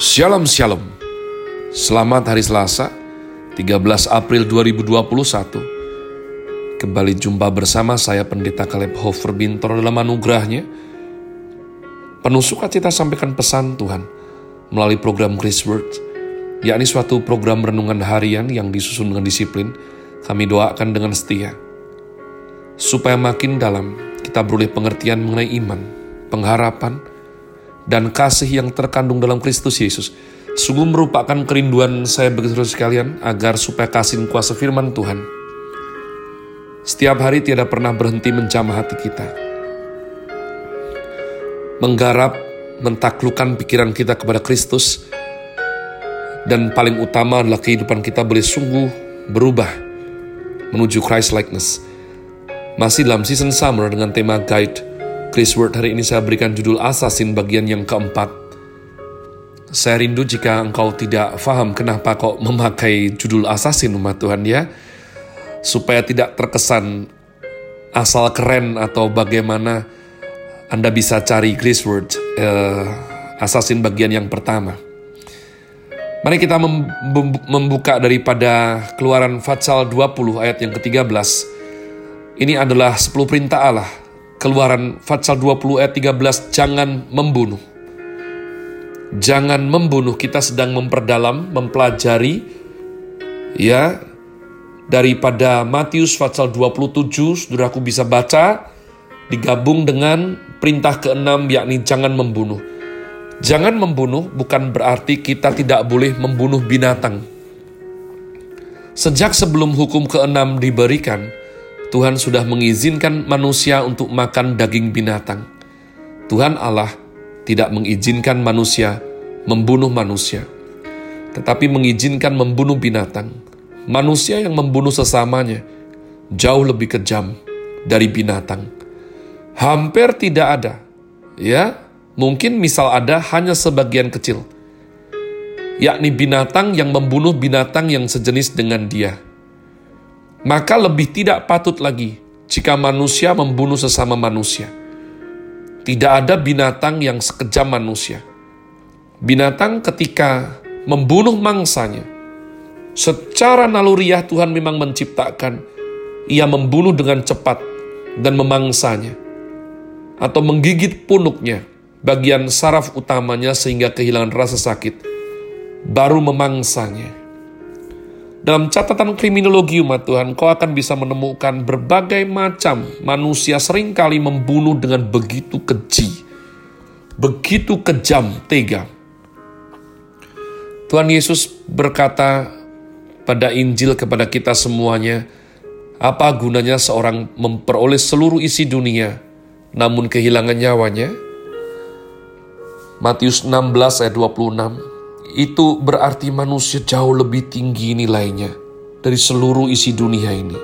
Shalom Shalom. Selamat hari Selasa 13 April 2021 Kembali jumpa bersama saya Pendeta Kaleb Hofer Bintor dalam anugerahnya. Penuh sukacita sampaikan pesan Tuhan Melalui program Grace Word yakni suatu program renungan harian yang disusun dengan disiplin Kami doakan dengan setia. Supaya makin dalam kita beroleh pengertian mengenai iman, pengharapan, dan kasih yang terkandung dalam Kristus Yesus sungguh merupakan kerinduan saya bagi saudara sekalian agar supaya kasih kuasa firman Tuhan setiap hari tiada pernah berhenti menjamah hati kita. Menggarap, mentaklukkan pikiran kita kepada Kristus, dan paling utama adalah kehidupan kita boleh sungguh berubah menuju Christ likeness. Masih dalam season summer dengan tema guide Chris Word hari ini saya berikan judul Assassin bagian yang keempat. Saya rindu jika engkau tidak faham kenapa kok memakai judul Assassin umat Tuhan ya. Supaya tidak terkesan asal keren atau bagaimana Anda bisa cari Chris Word uh, Assassin bagian yang pertama. Mari kita membuka daripada keluaran Fatsal 20 ayat yang ke-13. Ini adalah 10 perintah Allah Keluaran Fatsal 20 ayat 13, jangan membunuh. Jangan membunuh, kita sedang memperdalam, mempelajari, ya, daripada Matius Fatsal 27, saudaraku bisa baca, digabung dengan perintah keenam yakni jangan membunuh. Jangan membunuh bukan berarti kita tidak boleh membunuh binatang. Sejak sebelum hukum keenam diberikan, Tuhan sudah mengizinkan manusia untuk makan daging binatang. Tuhan Allah tidak mengizinkan manusia membunuh manusia, tetapi mengizinkan membunuh binatang. Manusia yang membunuh sesamanya jauh lebih kejam dari binatang. Hampir tidak ada, ya, mungkin misal ada hanya sebagian kecil, yakni binatang yang membunuh binatang yang sejenis dengan dia maka lebih tidak patut lagi jika manusia membunuh sesama manusia. Tidak ada binatang yang sekejam manusia. Binatang ketika membunuh mangsanya, secara naluriah Tuhan memang menciptakan, ia membunuh dengan cepat dan memangsanya, atau menggigit punuknya, bagian saraf utamanya sehingga kehilangan rasa sakit, baru memangsanya. Dalam catatan kriminologi umat Tuhan, kau akan bisa menemukan berbagai macam manusia sering kali membunuh dengan begitu keji, begitu kejam, tega. Tuhan Yesus berkata pada Injil kepada kita semuanya, apa gunanya seorang memperoleh seluruh isi dunia, namun kehilangan nyawanya? Matius 16 ayat 26 itu berarti manusia jauh lebih tinggi nilainya dari seluruh isi dunia ini.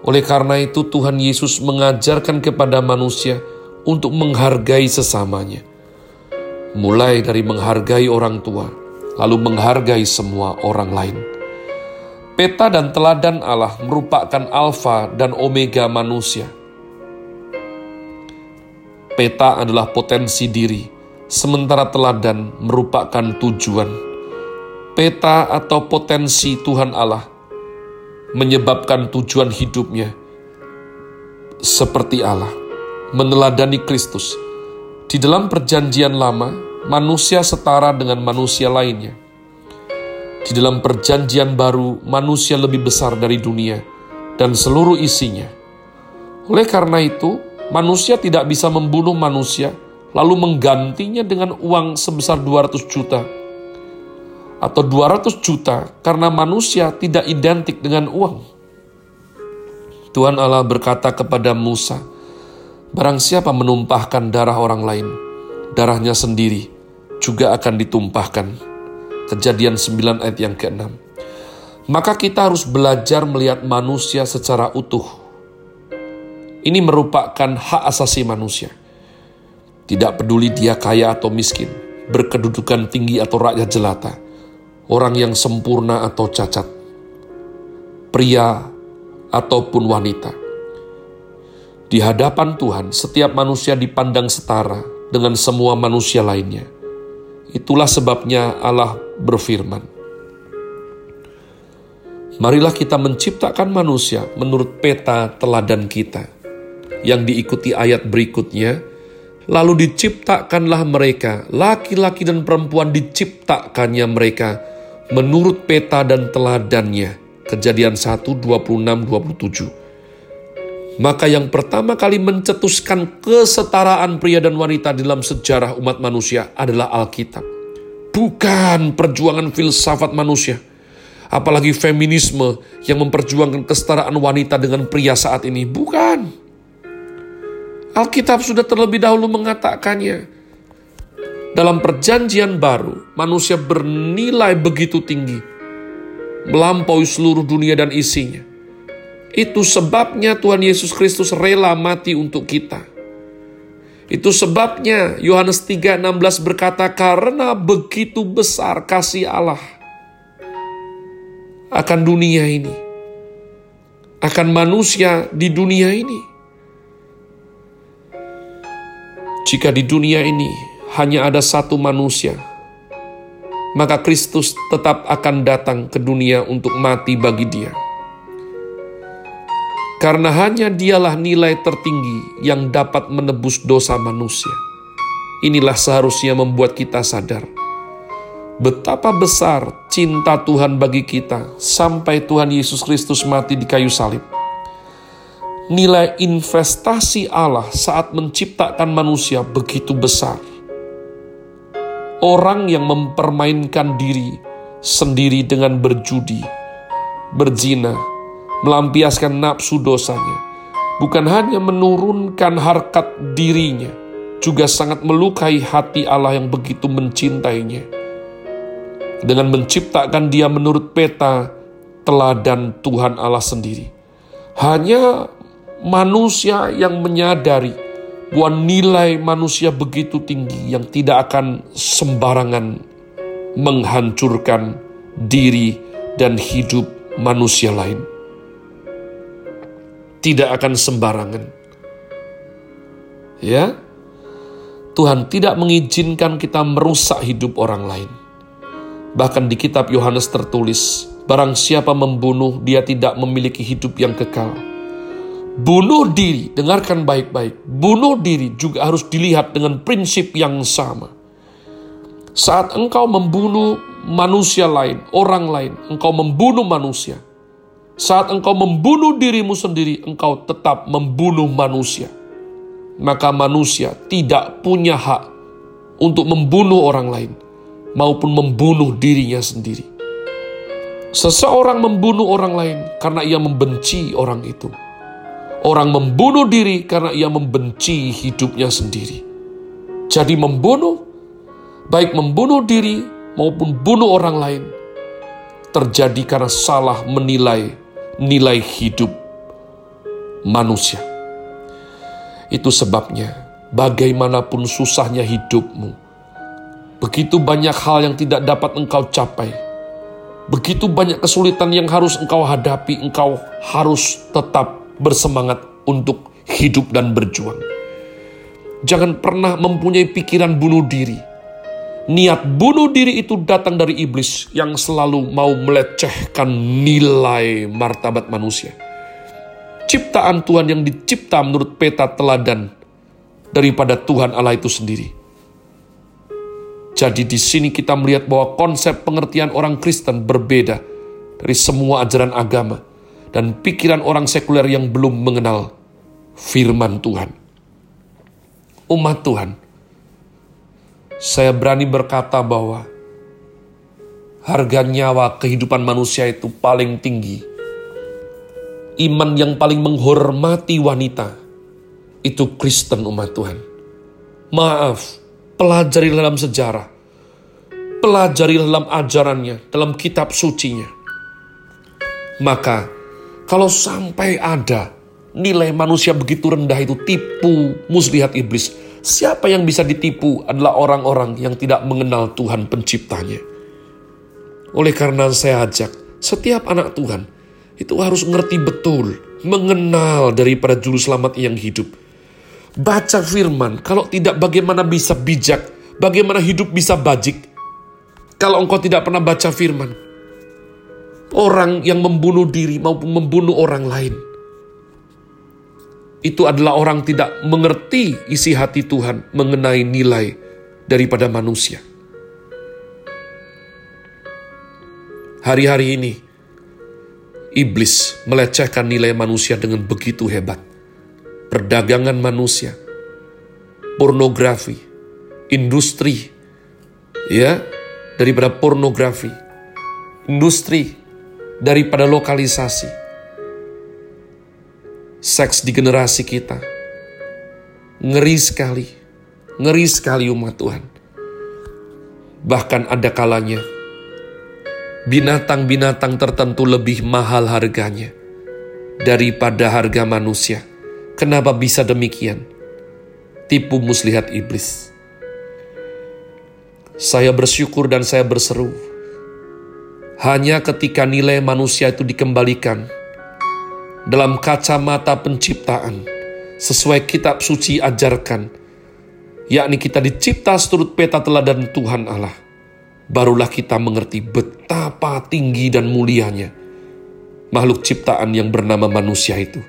Oleh karena itu, Tuhan Yesus mengajarkan kepada manusia untuk menghargai sesamanya, mulai dari menghargai orang tua, lalu menghargai semua orang lain. Peta dan teladan Allah merupakan alfa dan omega manusia. Peta adalah potensi diri, sementara teladan merupakan tujuan. Peta atau potensi Tuhan Allah menyebabkan tujuan hidupnya seperti Allah, meneladani Kristus. Di dalam perjanjian lama, manusia setara dengan manusia lainnya. Di dalam perjanjian baru, manusia lebih besar dari dunia dan seluruh isinya. Oleh karena itu, manusia tidak bisa membunuh manusia, lalu menggantinya dengan uang sebesar 200 juta atau 200 juta karena manusia tidak identik dengan uang. Tuhan Allah berkata kepada Musa, Barang siapa menumpahkan darah orang lain, darahnya sendiri juga akan ditumpahkan. Kejadian 9 ayat yang ke-6. Maka kita harus belajar melihat manusia secara utuh. Ini merupakan hak asasi manusia. Tidak peduli dia kaya atau miskin, berkedudukan tinggi atau rakyat jelata, orang yang sempurna atau cacat, pria ataupun wanita. Di hadapan Tuhan, setiap manusia dipandang setara dengan semua manusia lainnya. Itulah sebabnya Allah berfirman, Marilah kita menciptakan manusia menurut peta teladan kita. Yang diikuti ayat berikutnya, lalu diciptakanlah mereka, laki-laki dan perempuan diciptakannya mereka menurut peta dan teladannya. Kejadian 1, 26, 27. Maka yang pertama kali mencetuskan kesetaraan pria dan wanita dalam sejarah umat manusia adalah Alkitab. Bukan perjuangan filsafat manusia apalagi feminisme yang memperjuangkan kesetaraan wanita dengan pria saat ini. Bukan. Alkitab sudah terlebih dahulu mengatakannya. Dalam perjanjian baru, manusia bernilai begitu tinggi, melampaui seluruh dunia dan isinya. Itu sebabnya Tuhan Yesus Kristus rela mati untuk kita. Itu sebabnya Yohanes 3:16 berkata karena begitu besar kasih Allah akan dunia ini, akan manusia di dunia ini. Jika di dunia ini hanya ada satu manusia, maka Kristus tetap akan datang ke dunia untuk mati bagi dia. Karena hanya dialah nilai tertinggi yang dapat menebus dosa manusia. Inilah seharusnya membuat kita sadar betapa besar cinta Tuhan bagi kita sampai Tuhan Yesus Kristus mati di kayu salib. Nilai investasi Allah saat menciptakan manusia begitu besar. Orang yang mempermainkan diri sendiri dengan berjudi, berzina, melampiaskan nafsu dosanya, bukan hanya menurunkan harkat dirinya, juga sangat melukai hati Allah yang begitu mencintainya dengan menciptakan dia menurut peta teladan Tuhan Allah sendiri. Hanya manusia yang menyadari bahwa nilai manusia begitu tinggi yang tidak akan sembarangan menghancurkan diri dan hidup manusia lain. Tidak akan sembarangan. Ya, Tuhan tidak mengizinkan kita merusak hidup orang lain. Bahkan di kitab Yohanes tertulis, barang siapa membunuh, dia tidak memiliki hidup yang kekal. Bunuh diri, dengarkan baik-baik. Bunuh diri juga harus dilihat dengan prinsip yang sama. Saat engkau membunuh manusia lain, orang lain, engkau membunuh manusia. Saat engkau membunuh dirimu sendiri, engkau tetap membunuh manusia. Maka manusia tidak punya hak untuk membunuh orang lain maupun membunuh dirinya sendiri. Seseorang membunuh orang lain karena ia membenci orang itu. Orang membunuh diri karena ia membenci hidupnya sendiri. Jadi membunuh, baik membunuh diri maupun bunuh orang lain, terjadi karena salah menilai nilai hidup manusia. Itu sebabnya, bagaimanapun susahnya hidupmu, Begitu banyak hal yang tidak dapat engkau capai. Begitu banyak kesulitan yang harus engkau hadapi, engkau harus tetap bersemangat untuk hidup dan berjuang. Jangan pernah mempunyai pikiran bunuh diri. Niat bunuh diri itu datang dari iblis yang selalu mau melecehkan nilai martabat manusia. Ciptaan Tuhan yang dicipta menurut peta teladan daripada Tuhan Allah itu sendiri jadi di sini kita melihat bahwa konsep pengertian orang Kristen berbeda dari semua ajaran agama dan pikiran orang sekuler yang belum mengenal firman Tuhan. Umat Tuhan, saya berani berkata bahwa harga nyawa kehidupan manusia itu paling tinggi. Iman yang paling menghormati wanita itu Kristen umat Tuhan. Maaf, pelajari dalam sejarah, pelajari dalam ajarannya, dalam kitab sucinya. Maka, kalau sampai ada nilai manusia begitu rendah itu tipu muslihat iblis, siapa yang bisa ditipu adalah orang-orang yang tidak mengenal Tuhan penciptanya. Oleh karena saya ajak, setiap anak Tuhan itu harus mengerti betul, mengenal daripada juru selamat yang hidup. Baca firman, kalau tidak bagaimana bisa bijak, bagaimana hidup bisa bajik, Kalau engkau tidak pernah baca firman, orang yang membunuh diri maupun membunuh orang lain, itu adalah orang tidak mengerti isi hati Tuhan mengenai nilai daripada manusia. Hari-hari ini, iblis melecehkan nilai manusia dengan begitu hebat. Perdagangan manusia, pornografi, industri, ya, daripada pornografi, industri daripada lokalisasi, seks di generasi kita. Ngeri sekali, ngeri sekali umat Tuhan. Bahkan ada kalanya binatang-binatang tertentu lebih mahal harganya daripada harga manusia. Kenapa bisa demikian? Tipu muslihat iblis. Saya bersyukur dan saya berseru. Hanya ketika nilai manusia itu dikembalikan dalam kacamata penciptaan, sesuai kitab suci ajarkan, yakni kita dicipta seturut peta teladan Tuhan Allah barulah kita mengerti betapa tinggi dan mulianya makhluk ciptaan yang bernama manusia itu.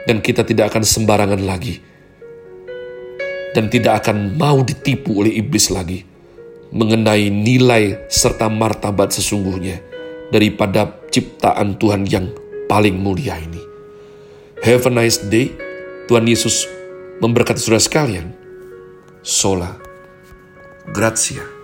Dan kita tidak akan sembarangan lagi. Dan tidak akan mau ditipu oleh iblis lagi mengenai nilai serta martabat sesungguhnya daripada ciptaan Tuhan yang paling mulia ini. Have a nice day. Tuhan Yesus memberkati saudara sekalian. Sola. Grazie.